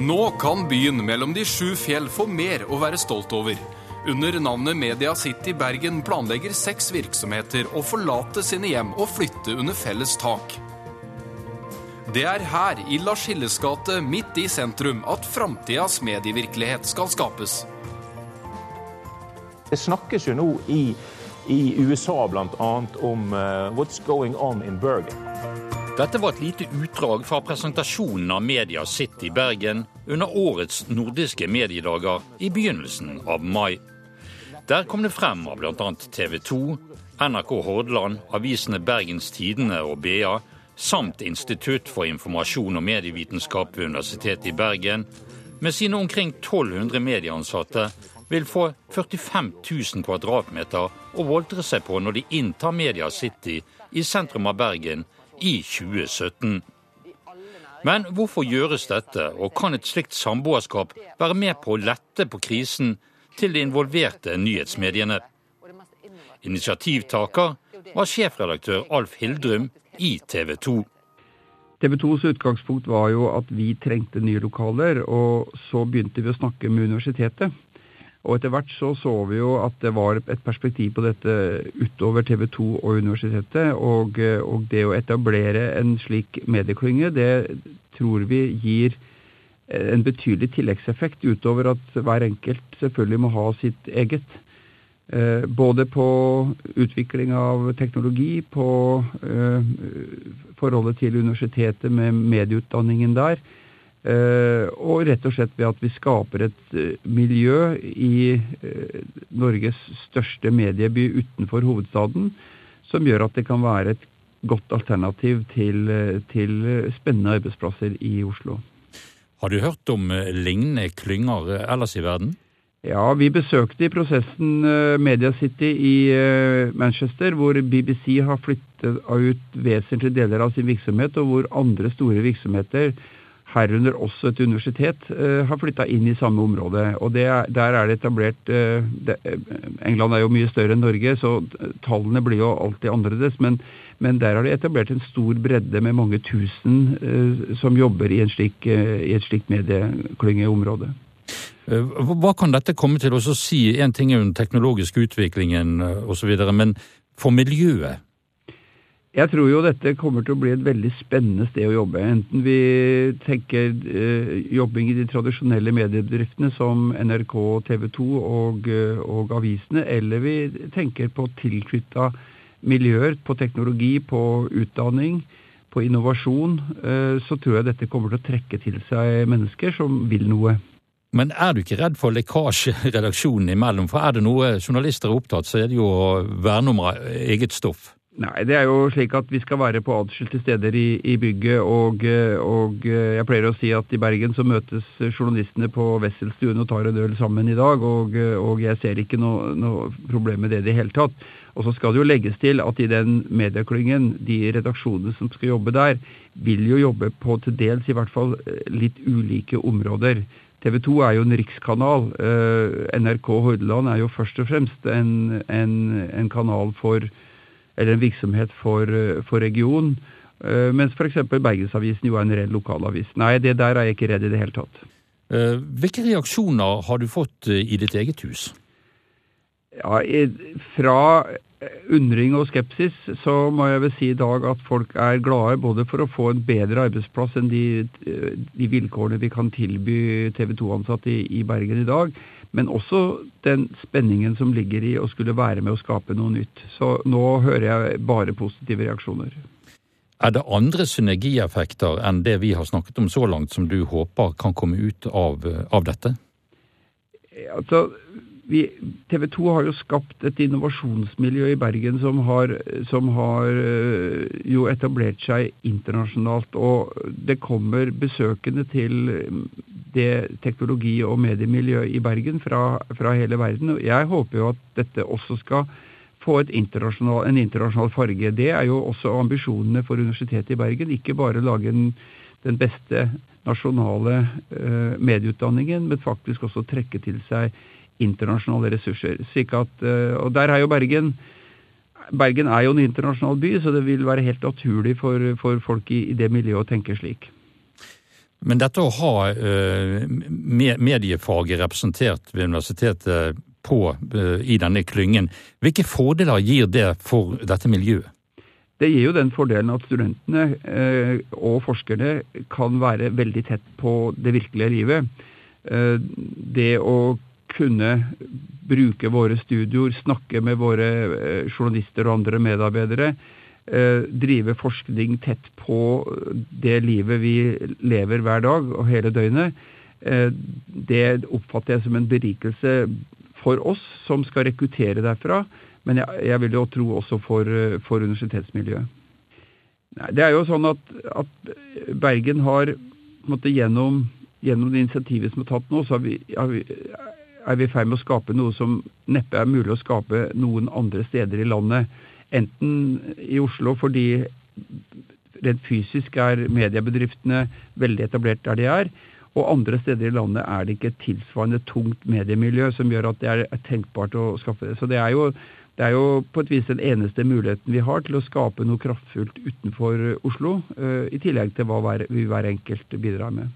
Nå kan byen mellom de sju fjell få mer å være stolt over. Under navnet Media City Bergen planlegger seks virksomheter å forlate sine hjem og flytte under felles tak. Det er her, i Lars Hilles gate, midt i sentrum, at framtidas medievirkelighet skal skapes. Det snakkes jo nå i, i USA bl.a. om uh, 'What's going on in Bergen'. Dette var et lite utdrag fra presentasjonen av Media City Bergen under årets nordiske mediedager i begynnelsen av mai. Der kom det frem av bl.a. TV 2, NRK Hordaland, avisene Bergens Tidende og BA, samt Institutt for informasjon og medievitenskap ved Universitetet i Bergen, med sine omkring 1200 medieansatte, vil få 45 000 kvadratmeter å voltre seg på når de inntar Media City i sentrum av Bergen i 2017. Men hvorfor gjøres dette, og kan et slikt samboerskap være med på å lette på krisen til de involverte nyhetsmediene? Initiativtaker var sjefredaktør Alf Hildrum i TV 2. TV 2s utgangspunkt var jo at vi trengte nye lokaler, og så begynte vi å snakke med universitetet. Og etter hvert så så vi jo at det var et perspektiv på dette utover TV 2 og universitetet. Og, og det å etablere en slik medieklynge, det tror vi gir en betydelig tilleggseffekt utover at hver enkelt selvfølgelig må ha sitt eget. Eh, både på utvikling av teknologi, på eh, forholdet til universitetet med medieutdanningen der, og rett og slett ved at vi skaper et eh, miljø i eh, Norges største medieby utenfor hovedstaden, som gjør at det kan være et godt alternativ til, til spennende arbeidsplasser i Oslo. Har du hørt om lignende klynger ellers i verden? Ja, vi besøkte i prosessen Media City i Manchester, hvor BBC har flyttet ut vesentlige deler av sin virksomhet, og hvor andre store virksomheter herunder også et universitet, uh, har flytta inn i samme område. og det, Der er det etablert uh, det, England er jo mye større enn Norge, så tallene blir jo alltid annerledes. Men, men der har de etablert en stor bredde med mange tusen som jobber i, slik, i et slikt medieklyngeområde. Hva kan dette komme til å si? Én ting er jo den teknologiske utviklingen osv., men for miljøet? Jeg tror jo dette kommer til å bli et veldig spennende sted å jobbe. Enten vi tenker eh, jobbing i de tradisjonelle mediebedriftene som NRK, TV 2 og, eh, og avisene, eller vi tenker på tilknytta miljøer, på teknologi, på utdanning, på innovasjon, eh, så tror jeg dette kommer til å trekke til seg mennesker som vil noe. Men er du ikke redd for lekkasje redaksjonen imellom? For er det noe journalister er opptatt, så er det jo å verne om eget stoff. Nei, det er jo slik at vi skal være på adskilte steder i, i bygget. Og, og, jeg pleier å si at i Bergen så møtes journalistene på Wesselstuen og tar en øl sammen i dag. Og, og jeg ser ikke noe, noe, problem med det i det hele tatt. Og så skal det jo legges til at i den medieklyngen, de redaksjonene som skal jobbe der, vil jo jobbe på til dels i hvert fall litt ulike områder. TV 2 er jo en rikskanal. NRK Hordaland er jo først og fremst en, en, en kanal for eller en virksomhet for, eh, for regionen. Uh, mens f.eks. Bergensavisen jo er en ren lokalavis. Nei, det der er jeg ikke redd i det hele tatt. Uh, hvilke reaksjoner har du fått i ditt eget hus? Ja, Fra undring og skepsis så må jeg vel si i dag at folk er glade både for å få en bedre arbeidsplass enn de, de vilkårene vi kan tilby TV 2-ansatte i, i Bergen i dag men også den spenningen som ligger i å skulle være med å skape noe nytt. Så nå hører jeg bare positive reaksjoner. Er det andre synergieffekter enn det vi har snakket om så langt, som du håper kan komme ut av, av dette? Altså, TV 2 har jo skapt et innovasjonsmiljø i Bergen som har, som har, eh, jo etablert seg internasjonalt. Og det kommer besøkende til det teknologi- og mediemiljøet i Bergen fra, fra, hele verden. Og jeg håper jo at dette også skal få internasjonal, en internasjonal farge. Det er jo også ambisjonene for Universitetet i Bergen. Ikke bare lage en, den beste nasjonale uh, medieutdanningen, men faktisk også trekke til seg internasjonale ressurser. At, uh, og der er jo Bergen Bergen er jo en internasjonal by, så det vil være helt naturlig for, for folk i, i det miljøet å tenke slik. Men dette å ha uh, mediefaget representert ved universitetet på, uh, i denne klyngen, hvilke fordeler gir det for dette miljøet? Det gir jo den fordelen at studentene uh, og forskerne kan være veldig tett på det virkelige livet. Eh, det å kunne bruke våre studioer, snakke med våre eh, journalister og andre medarbeidere, eh, drive forskning tett på det livet vi lever hver dag og hele døgnet, eh, det oppfatter jeg som en berikelse for oss som skal rekruttere derfra men jeg, jeg vil jo tro også for, for universitetsmiljøet. Det er jo sånn at, at Bergen har måte, gjennom, gjennom, det initiativet som er tatt nå, så har vi, har vi, er vi i ferd med å skape noe som neppe er mulig å skape noen andre steder i landet. Enten i Oslo fordi rent fysisk er mediebedriftene veldig etablert der de er, og andre steder i landet er det ikke et tilsvarende tungt mediemiljø som gjør at det er tenkbart å skaffe det. Så det er jo det er jo på et vis den eneste muligheten vi har til å skape noe kraftfullt utenfor Oslo, eh, i tillegg til hva vi hver enkelt bidrar med.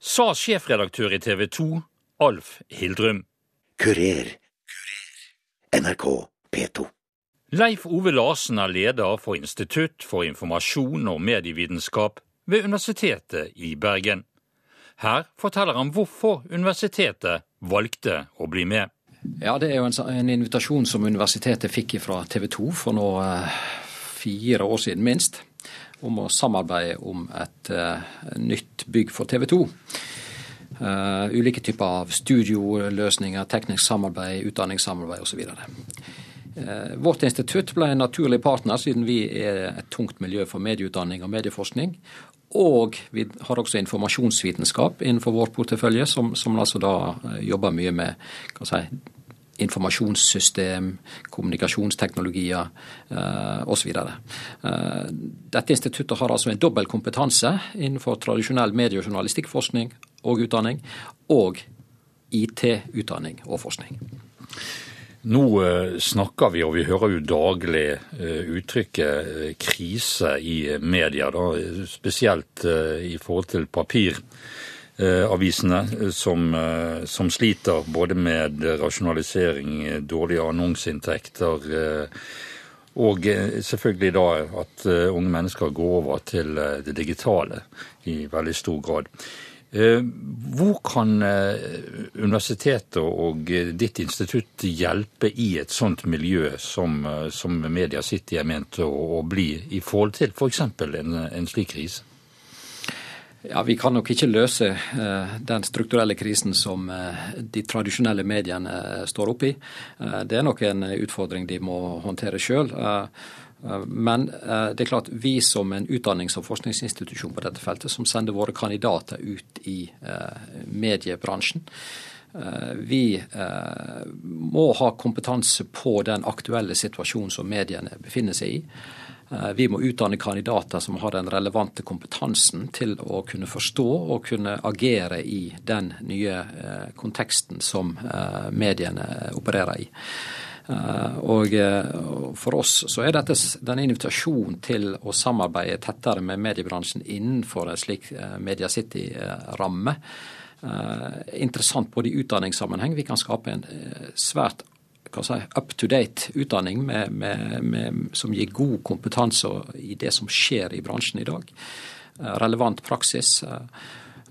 Sa sjefredaktør i TV 2, Alf Hildrum. Kurer. NRK P2. Leif Ove Larsen er leder for Institutt for informasjon og medievitenskap ved Universitetet i Bergen. Her forteller han hvorfor universitetet valgte å bli med. Ja, Det er jo en, en invitasjon som universitetet fikk fra TV 2 for nå eh, fire år siden minst, om å samarbeide om et eh, nytt bygg for TV 2. Uh, eh, ulike typer av studioløsninger, teknisk samarbeid, utdanningssamarbeid osv. Uh, vårt institutt ble en naturlig partner, siden vi er et tungt miljø for medieutdanning og medieforskning. Og vi har også informasjonsvitenskap innenfor vår portefølje, som, som altså da jobber mye med si, informasjonssystem, kommunikasjonsteknologier eh, osv. Eh, dette instituttet har altså en dobbel kompetanse innenfor tradisjonell medie- og utdanning, og IT-utdanning og forskning. Nå eh, snakker vi, og vi hører jo daglig eh, uttrykket eh, krise i media, da, spesielt i forhold til papir. Avisene eh, som, som, sliter både med rasjonalisering, dårlige annonseinntekter og selvfølgelig da at unge mennesker går over til det digitale i veldig stor grad. Hvor kan universitetet og ditt institutt hjelpe i et sånt miljø som, som Media City er ment å, å bli, i forhold til f.eks. En, en slik krise? Ja, Vi kan nok ikke løse den strukturelle krisen som de tradisjonelle mediene står oppe i. det er nok en utfordring de må håndtere sjøl. Men det er klart vi som en utdannings- og forskningsinstitusjon på dette feltet, som sender våre kandidater ut i mediebransjen, vi må ha kompetanse på den aktuelle situasjonen som mediene befinner seg i. Eh, vi må utdanne kandidater som har den relevante kompetansen til å kunne forstå og kunne agere i den nye eh, konteksten som eh, mediene opererer i. Og For oss så er dette denne invitasjonen til å samarbeide tettere med mediebransjen innenfor en slik Media City-ramme interessant både i utdanningssammenheng. Vi kan skape en svært si, up to date utdanning med, med, med, som gir god kompetanse i det som skjer i bransjen i dag. Eh, relevant praksis.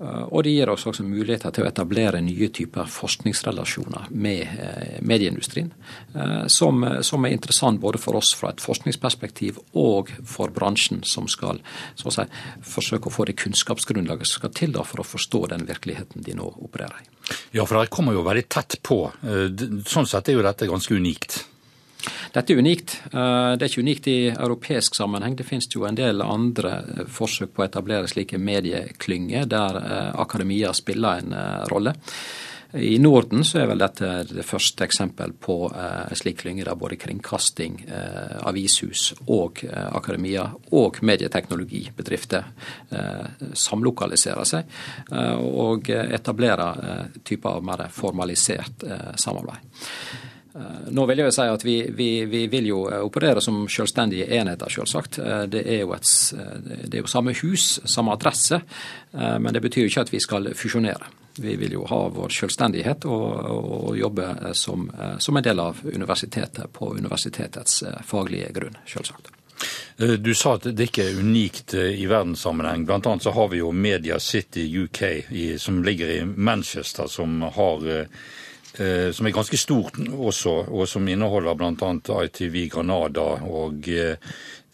Eh, og det gir oss også muligheter til å etablere nye typer forskningsrelasjoner med medieindustrien, eh, som, som, er interessant både for oss fra et forskningsperspektiv og for bransjen, som skal si, forsøke å få det kunnskapsgrunnlaget som skal til for å forstå den virkeligheten de nå opererer i. Ja, for dere kommer jo veldig tett på. Eh, sånn sett er jo dette ganske unikt. Dette er unikt. Eh, det er ikke unikt i europeisk sammenheng. Det finnes jo en del andre eh, forsøk på å etablere slike medieklynger der akademia spiller en rolle. I Norden så er vel dette det første eksempel på en slik klynge der både kringkasting, eh, avishus og eh, akademia og medieteknologibedrifter eh, samlokaliserer seg eh, og etablerer eh, typer av mer formalisert eh, samarbeid. Nå vil jeg jo si at vi, vi, vi vil jo operere som selvstendige enheter, selvsagt. Det er, jo et, det er jo samme hus, samme adresse, men det betyr jo ikke at vi skal fusjonere. Vi vil jo ha vår selvstendighet og, og jobbe som, som, en del av universitetet på universitetets faglige grunn, selvsagt. Du sa at det ikke er unikt i verdenssammenheng. Blant annet så har vi jo Media City UK som ligger i Manchester, som har Eh, som er ganske stort også, og som inneholder bl.a. ITV Granada og eh,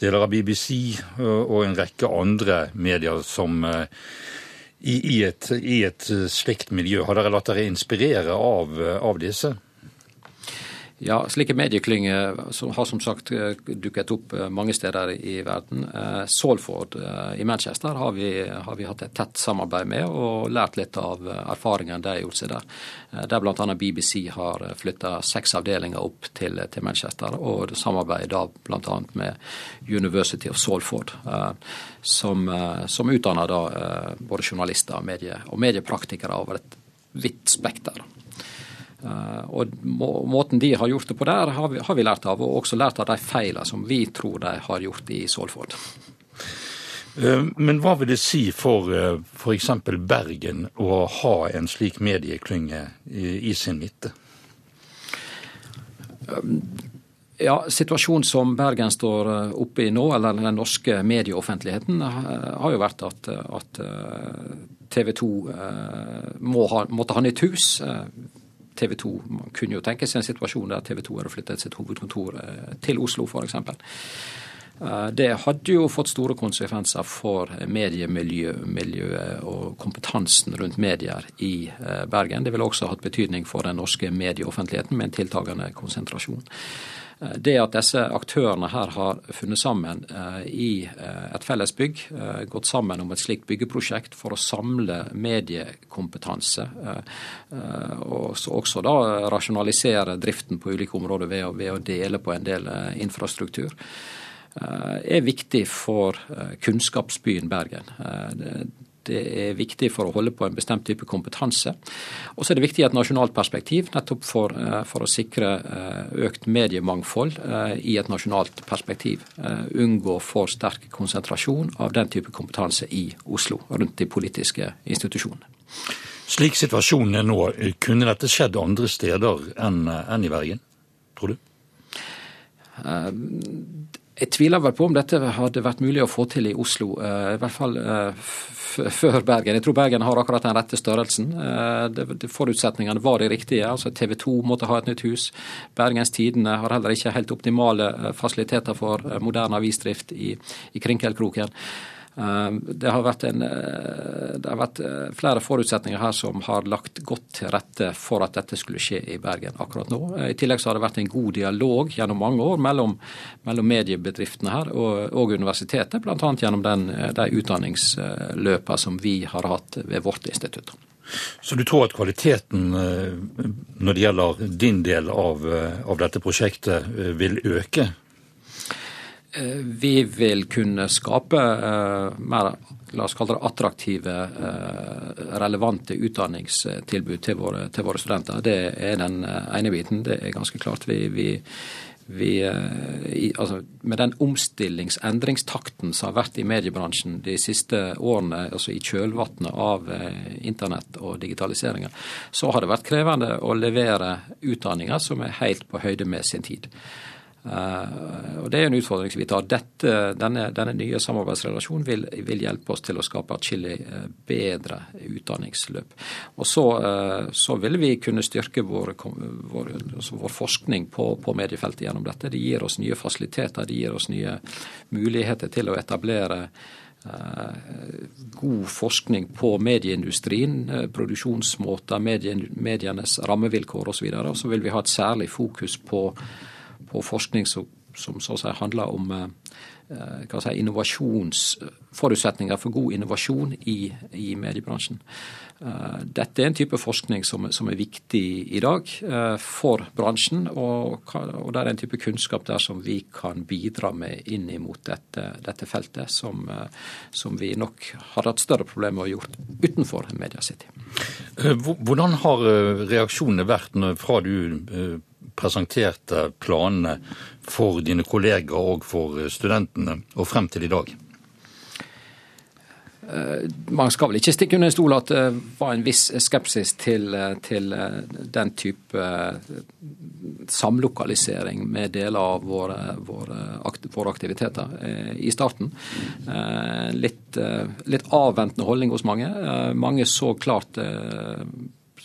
deler av BBC og en rekke andre medier som eh, i, i, et, i et, slikt miljø. Har dere latt dere inspirere av, av disse? Ja, slike medieklynger har som sagt eh, dukket opp eh, mange steder i verden. Eh, Salford i Manchester har vi, har vi, hatt et tett samarbeid med og lært litt av erfaringene de har gjort seg der. Der bl.a. BBC har flytta seks avdelinger opp til, til Manchester, og samarbeider da bl.a. med University of Salford, som, som utdanner da både journalister og, medie, og mediepraktikere over et vidt spekter. Eh, og Måten de har gjort det på der, har vi, har vi lært av, og også lært av de feilene som vi tror de har gjort i Salford. Eh, men hva vil det si for eh, f.eks. Bergen å ha en slik medieklynge i, i sin midte? Ja, Situasjonen som Bergen står oppe i nå, eller den norske medieoffentligheten, har jo vært at, at TV 2 må ha, måtte ha nytt hus. TV 2 man kunne jo tenke seg en situasjon der TV 2 hadde flyttet sitt hovedkontor eh, til Oslo, f.eks. Eh, det hadde jo fått store konsekvenser for mediemiljøet og kompetansen rundt medier i eh, Bergen. Det ville også hatt betydning for den norske medieoffentligheten med en tiltagende konsentrasjon. Eh, det at disse aktørene her har funnet sammen eh, i eh, et felles bygg, gått sammen om et slikt byggeprosjekt for å samle mediekompetanse, og også da rasjonalisere driften på ulike områder ved å, dele på en del infrastruktur, er viktig for kunnskapsbyen Bergen. Det er viktig for å holde på en bestemt type kompetanse. Og så er det viktig i et nasjonalt perspektiv, nettopp for, eh, for å sikre eh, økt mediemangfold eh, i et nasjonalt perspektiv. Unngå for sterk konsentrasjon av den type kompetanse i Oslo, rundt de politiske institusjonene. Slik situasjonen er nå, kunne dette skjedd andre steder enn, enn i Bergen, tror du? Jeg tviler vel på om dette hadde vært mulig å få til i Oslo, i hvert fall før Bergen. Jeg tror Bergen har akkurat den rette størrelsen. Eh, forutsetningene var de riktige. altså TV 2 måtte ha et nytt hus. Bergens Tidende har heller ikke helt optimale eh, fasiliteter for eh, moderne avisdrift i, i Krinkelkroken. Ehm, det har, en, eh, det har vært eh, flere forutsetninger her som har lagt godt til rette for at dette skulle skje i Bergen akkurat nå. I tillegg så har det vært en god dialog gjennom mange år mellom, mellom mediebedriftene her og, og universitetet, bl.a. gjennom den, eh, de utdanningsløpene som vi har hatt ved vårt institutt. Så du tror at kvaliteten når det gjelder din del av, av dette prosjektet vil øke Eh, vi vil kunne skape eh, mer la oss kalle det attraktive, eh, relevante utdanningstilbud til våre, til våre, studenter. Det er den ene biten. Det er ganske klart. Vi, vi, vi altså, med den omstillings-endringstakten som har vært i mediebransjen de siste årene, altså i kjølvannet av internett og digitaliseringen, så har det vært krevende å levere utdanninger som er helt på høyde med sin tid. Uh, og Det er en utfordring som vi tar. Dette, denne, denne, nye samarbeidsrelasjonen vil, vil, hjelpe oss til å skape atskillig uh, bedre utdanningsløp. Og så, uh, så, vil vi kunne styrke vår, vår, altså vår forskning på, på, mediefeltet gjennom dette. Det gir oss nye fasiliteter, det gir oss nye muligheter til å etablere god forskning på medieindustrien, produksjonsmåter, medienes rammevilkår osv. Og så vil vi ha et særlig fokus på på forskning som, som så å si handler om eh, si, innovasjonsforutsetninger for god innovasjon i, i mediebransjen. Eh, dette er en type forskning som, som er viktig i dag eh, for bransjen, og, og, det er en type kunnskap der som vi kan bidra med inn mot dette, dette feltet, som, som, vi nok har hatt større problemer med å gjøre utenfor Media City. Hvordan har reaksjonene vært fra du presenterte planene for dine kolleger og for studentene, og frem til i dag? Eh, man skal vel ikke stikke under en stol at det var en viss skepsis til, eh, til eh, den type samlokalisering med deler av våre, våre, våre aktiviteter i starten. Litt, litt, avventende holdning hos mange. Mange så klart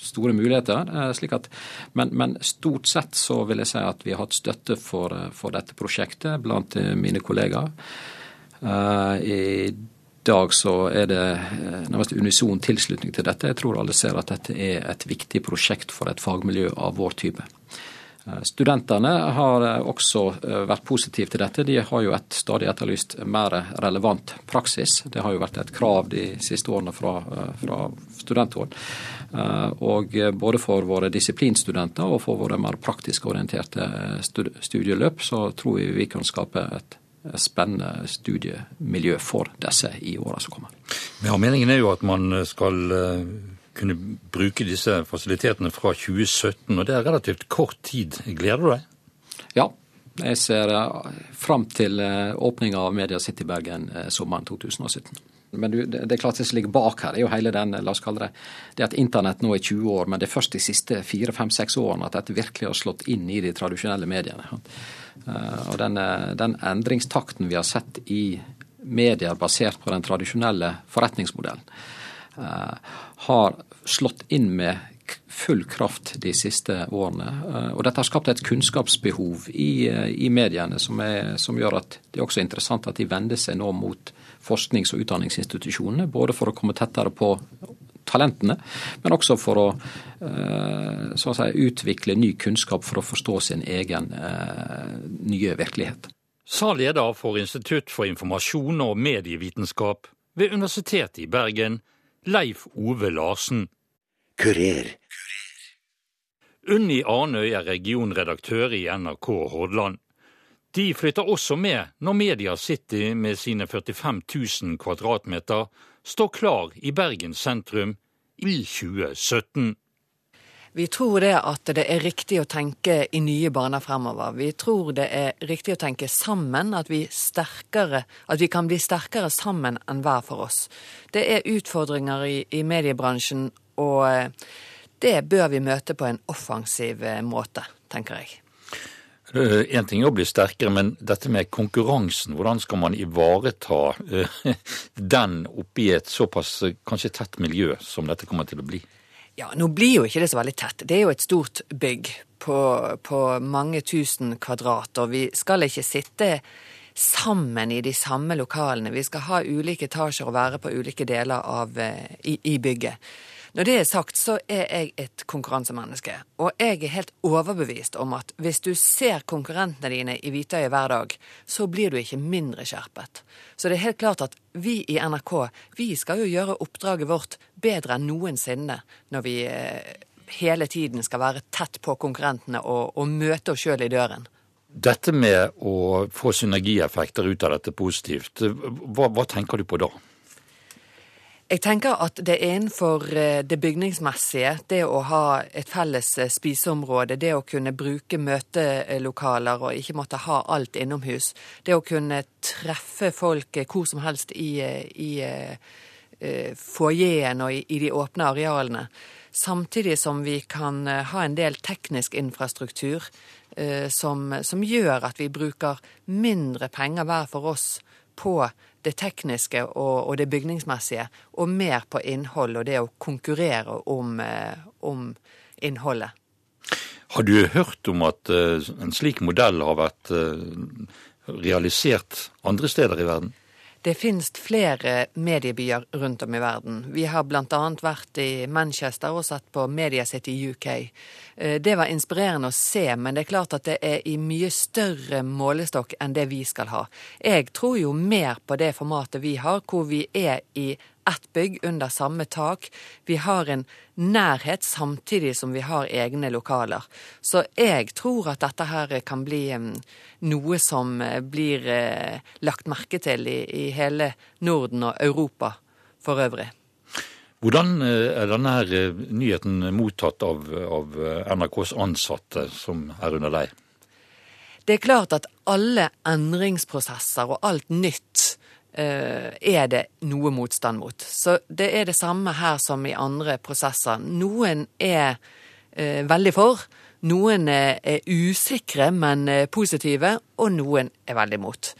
store muligheter. slik at, men, men, stort sett så vil jeg si at vi har hatt støtte for, for dette prosjektet blant mine kollegaer. I dag så er det eh, nærmest unison tilslutning til dette. Jeg tror alle ser at dette er et viktig prosjekt for et fagmiljø av vår type. Eh, studentene har eh, også vært positive til dette. De har jo et stadig etterlyst mer relevant praksis. Det har jo vært et krav de siste årene fra, fra studenthold. Og både for våre disiplinstudenter og for våre mer praktisk orienterte studieløp, så tror vi vi kan skape et spennende studiemiljø for disse i åra som kommer. Ja, Meningen er jo at man skal eh, kunne bruke disse fasilitetene fra 2017, og det er relativt kort tid. Gleder du deg? Ja, jeg ser eh, fram til eh, åpninga av Media City Bergen sommeren 2017. Men det er klart det som ligger bak her, er jo hele den, la oss kalle det, det at internett nå er 20 år, men det er først de siste fire, fem, seks årene at dette virkelig har slått inn i de tradisjonelle mediene. Eh, og den, den endringstakten vi har sett i medier basert på den tradisjonelle forretningsmodellen, eh, har slått inn med full kraft de siste årene. Eh, og dette har skapt et kunnskapsbehov i, i mediene som, er, som, gjør at det er også interessant at de vender seg nå mot forsknings- og utdanningsinstitusjonene, både for å komme tettere på talentene, men også for å, eh, å si, utvikle ny kunnskap for å forstå sin egen eh, nye virkelighet. Sa leder for Institutt for informasjon og medievitenskap ved Universitetet i Bergen, Leif Ove Larsen. Kurer. Unni Arnøy er regionredaktør i NRK Hordaland. De flytter også med når Media City med sine 45 000 kvadratmeter står klar i Bergen sentrum i 2017. Vi tror det at det er riktig å tenke i nye baner fremover. Vi tror det er riktig å tenke sammen, at vi, at vi kan bli sterkere sammen enn hver for oss. Det er utfordringer i, i mediebransjen, og eh, det bør vi møte på en offensiv eh, måte, tenker jeg. Én ting er å bli sterkere, men dette med konkurransen, hvordan skal man ivareta uh, den oppi et såpass kanskje tett miljø som dette kommer til å bli? Ja, nå blir jo ikke det så veldig tett. Det er jo et stort bygg på, på mange tusen kvadrat, og vi skal ikke sitte sammen i de samme lokalene. Vi skal ha ulike etasjer og være på ulike deler av, uh, i, i bygget. Når det er sagt, så er jeg et konkurransemenneske. Og jeg er helt overbevist om at hvis du ser konkurrentene dine i hvitøyet hver dag, så blir du ikke mindre skjerpet. Så det er helt klart at vi i NRK, vi skal jo gjøre oppdraget vårt bedre enn noensinne når vi eh, hele tiden skal være tett på konkurrentene og, og møte oss sjøl i døren. Dette med å få synergieffekter ut av dette positivt, hva, hva tenker du på da? Jeg tenker at det innenfor eh, det bygningsmessige, det å ha et felles eh, spiseområde, det å kunne bruke møtelokaler og ikke måtte ha alt innomhus, det å kunne treffe folk eh, hvor som helst i, i foajeen og i, i de åpne arealene. Samtidig som vi kan ha en del teknisk infrastruktur som, som gjør at vi bruker mindre penger hver for oss på det tekniske og, og, det bygningsmessige, og mer på innhold og det å konkurrere om, eh, om innholdet. Har du hørt om at eh, en slik modell har vært eh, realisert andre steder i verden? Det finnes flere mediebyer rundt om i verden. Vi har bl.a. vært i Manchester og sett på Media i UK. Eh, det var inspirerende å se, men det er klart at det er i mye større målestokk enn det vi skal ha. Jeg tror jo mer på det formatet vi har, hvor vi er i ett bygg under samme tak. Vi har en nærhet samtidig som vi har egne lokaler. Så jeg tror at dette her kan bli noe som eh, blir eh, lagt merke til i, i hele Norden og Europa for øvrig. Hvordan er denne her nyheten mottatt av, av NRKs ansatte som er under deg? Det er klart at alle endringsprosesser og alt nytt eh, er det noe motstand mot. Så det er det samme her som i andre prosesser. Noen er eh, veldig for, noen er, usikre, men eh, positive, og noen er veldig mot.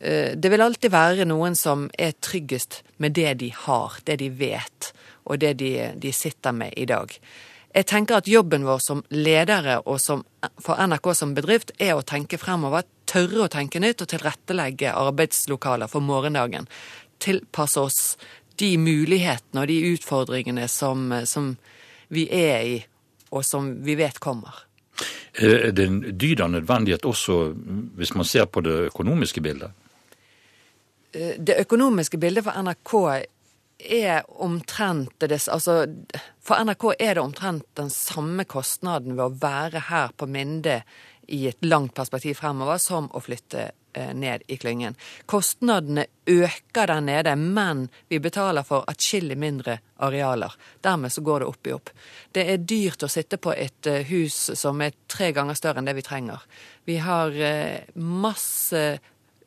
Eh, det vil alltid være noen som er tryggest med det de har, det de vet, og det de, de sitter med i dag. Jeg tenker at jobben vår som ledere og som, for NRK som bedrift er å tenke fremover, tørre å tenke nytt og tilrettelegge arbeidslokaler for morgendagen. Tilpasse oss de mulighetene og de utfordringene som, som vi er i, og som vi vet kommer. Er det en dyd av nødvendighet også hvis man ser på det økonomiske bildet? Det økonomiske bildet for NRK er omtrent det altså, For NRK er det omtrent den samme kostnaden ved å være her på Minde i et langt perspektiv fremover, som å flytte eh, ned i klyngen. Kostnadene øker der nede, men vi betaler for atskillig mindre arealer. Dermed så går det opp i opp. Det er dyrt å sitte på et eh, hus som er tre ganger større enn det vi trenger. Vi har eh, masse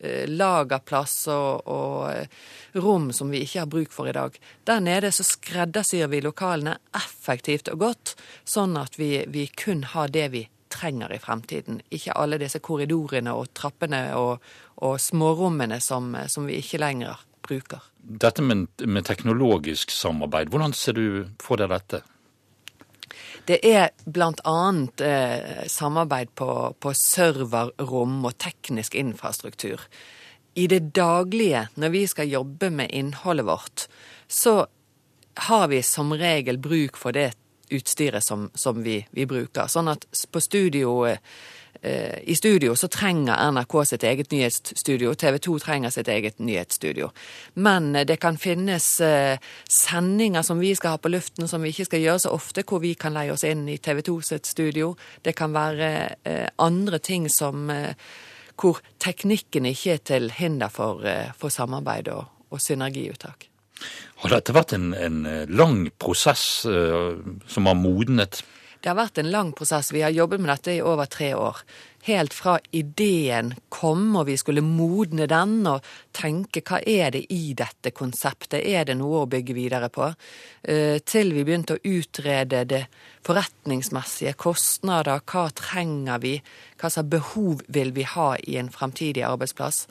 lagerplass og, og, rom som vi ikke har bruk for i dag. Der nede så skreddersyr vi lokalene effektivt og godt, sånn at vi, vi kun har det vi trenger i fremtiden. Ikke alle disse korridorene og trappene og, og smårommene som, som, vi ikke lenger bruker. Dette med, med teknologisk samarbeid, hvordan ser du for deg dette? Det er bl.a. Eh, samarbeid på, på serverrom og teknisk infrastruktur. I det daglige, når vi skal jobbe med innholdet vårt, så har vi som regel bruk for det utstyret som, som vi, vi, bruker. Sånn at på studio eh, I studio så trenger NRK sitt eget nyhetsstudio, TV 2 trenger sitt eget nyhetsstudio. Men eh, det kan finnes eh, sendinger som vi skal ha på luften som vi ikke skal gjøre så ofte, hvor vi kan leie oss inn i TV 2 sitt studio. Det kan være andre ting som hvor teknikken ikke er til hinder for, for samarbeid og, og synergiuttak. Har dette vært en, en lang prosess uh, som har modnet? Det har vært en lang prosess. Vi har jobbet med dette i over tre år. Helt fra ideen kom og vi skulle modne den og tenke hva er det i dette konseptet, er det noe å bygge videre på, eh, til vi begynte å utrede det forretningsmessige, kostnader, hva trenger vi, hva slags behov vil vi ha i en fremtidig arbeidsplass.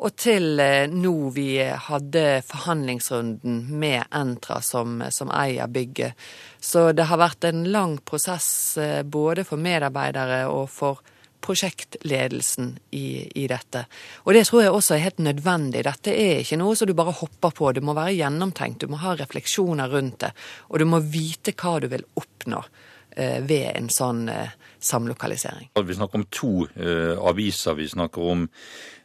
Og til eh, nå vi hadde forhandlingsrunden med Entra som, som eier bygget. Så det har vært en lang prosess eh, både for medarbeidere og for prosjektledelsen i, i, dette. Og det tror jeg også er helt nødvendig. Dette er ikke noe som du bare hopper på. Det må være gjennomtenkt, du må ha refleksjoner rundt det. Og du må vite hva du vil oppnå eh, ved en sånn eh, samlokalisering. Vi snakker om to uh, aviser. Vi snakker om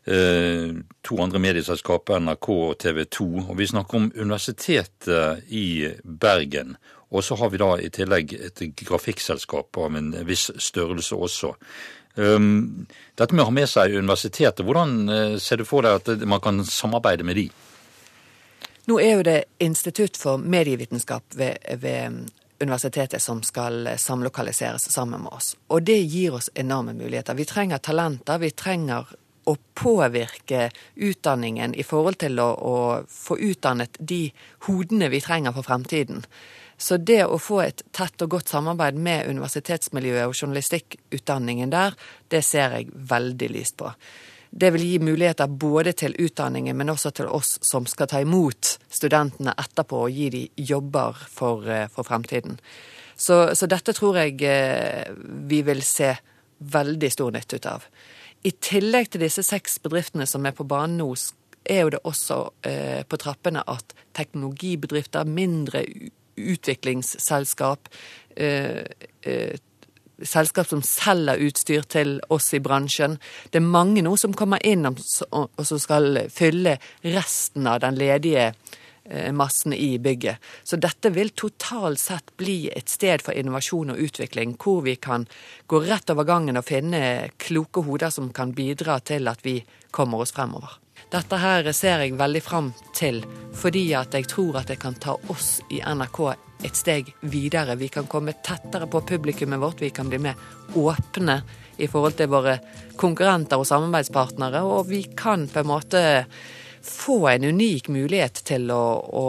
uh, to andre medieselskaper, NRK og TV 2. Og vi snakker om Universitetet i Bergen. Og så har vi da i tillegg et grafikkselskap av en viss størrelse også. Um, dette med å ha med seg universitetet, hvordan eh, ser du for deg at man kan samarbeide med de? Nå er jo det Institutt for medievitenskap ved, ved universitetet som skal samlokaliseres sammen med oss. Og det gir oss enorme muligheter. Vi trenger talenter, vi trenger å påvirke utdanningen i forhold til å, å, få utdannet de hodene vi trenger for fremtiden. Så det å få et tett og godt samarbeid med universitetsmiljøet og journalistikkutdanningen der, det ser jeg veldig lyst på. Det vil gi muligheter både til utdanningen, men også til oss som skal ta imot studentene etterpå og gi dem jobber for, eh, for fremtiden. Så, så, dette tror jeg eh, vi vil se veldig stor nytte ut av. I tillegg til disse seks bedriftene som er på banen nå, er jo det også eh, på trappene at teknologibedrifter, mindre utviklingsselskap, selskap som selger utstyr til oss i bransjen. Det er mange nå som kommer inn og, som skal fylle resten av den ledige massen i bygget. Så dette vil totalt sett bli et sted for innovasjon og utvikling, hvor vi kan gå rett over gangen og finne kloke hoder som kan bidra til at vi kommer oss fremover. Dette her ser jeg veldig fram til, fordi at jeg tror at det kan ta oss i NRK et steg videre. Vi kan komme tettere på publikummet vårt, vi kan bli mer åpne i forhold til våre konkurrenter og samarbeidspartnere, og vi kan på en måte få en unik mulighet til å, å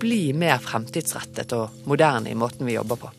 bli mer fremtidsrettet og moderne i måten vi jobber på.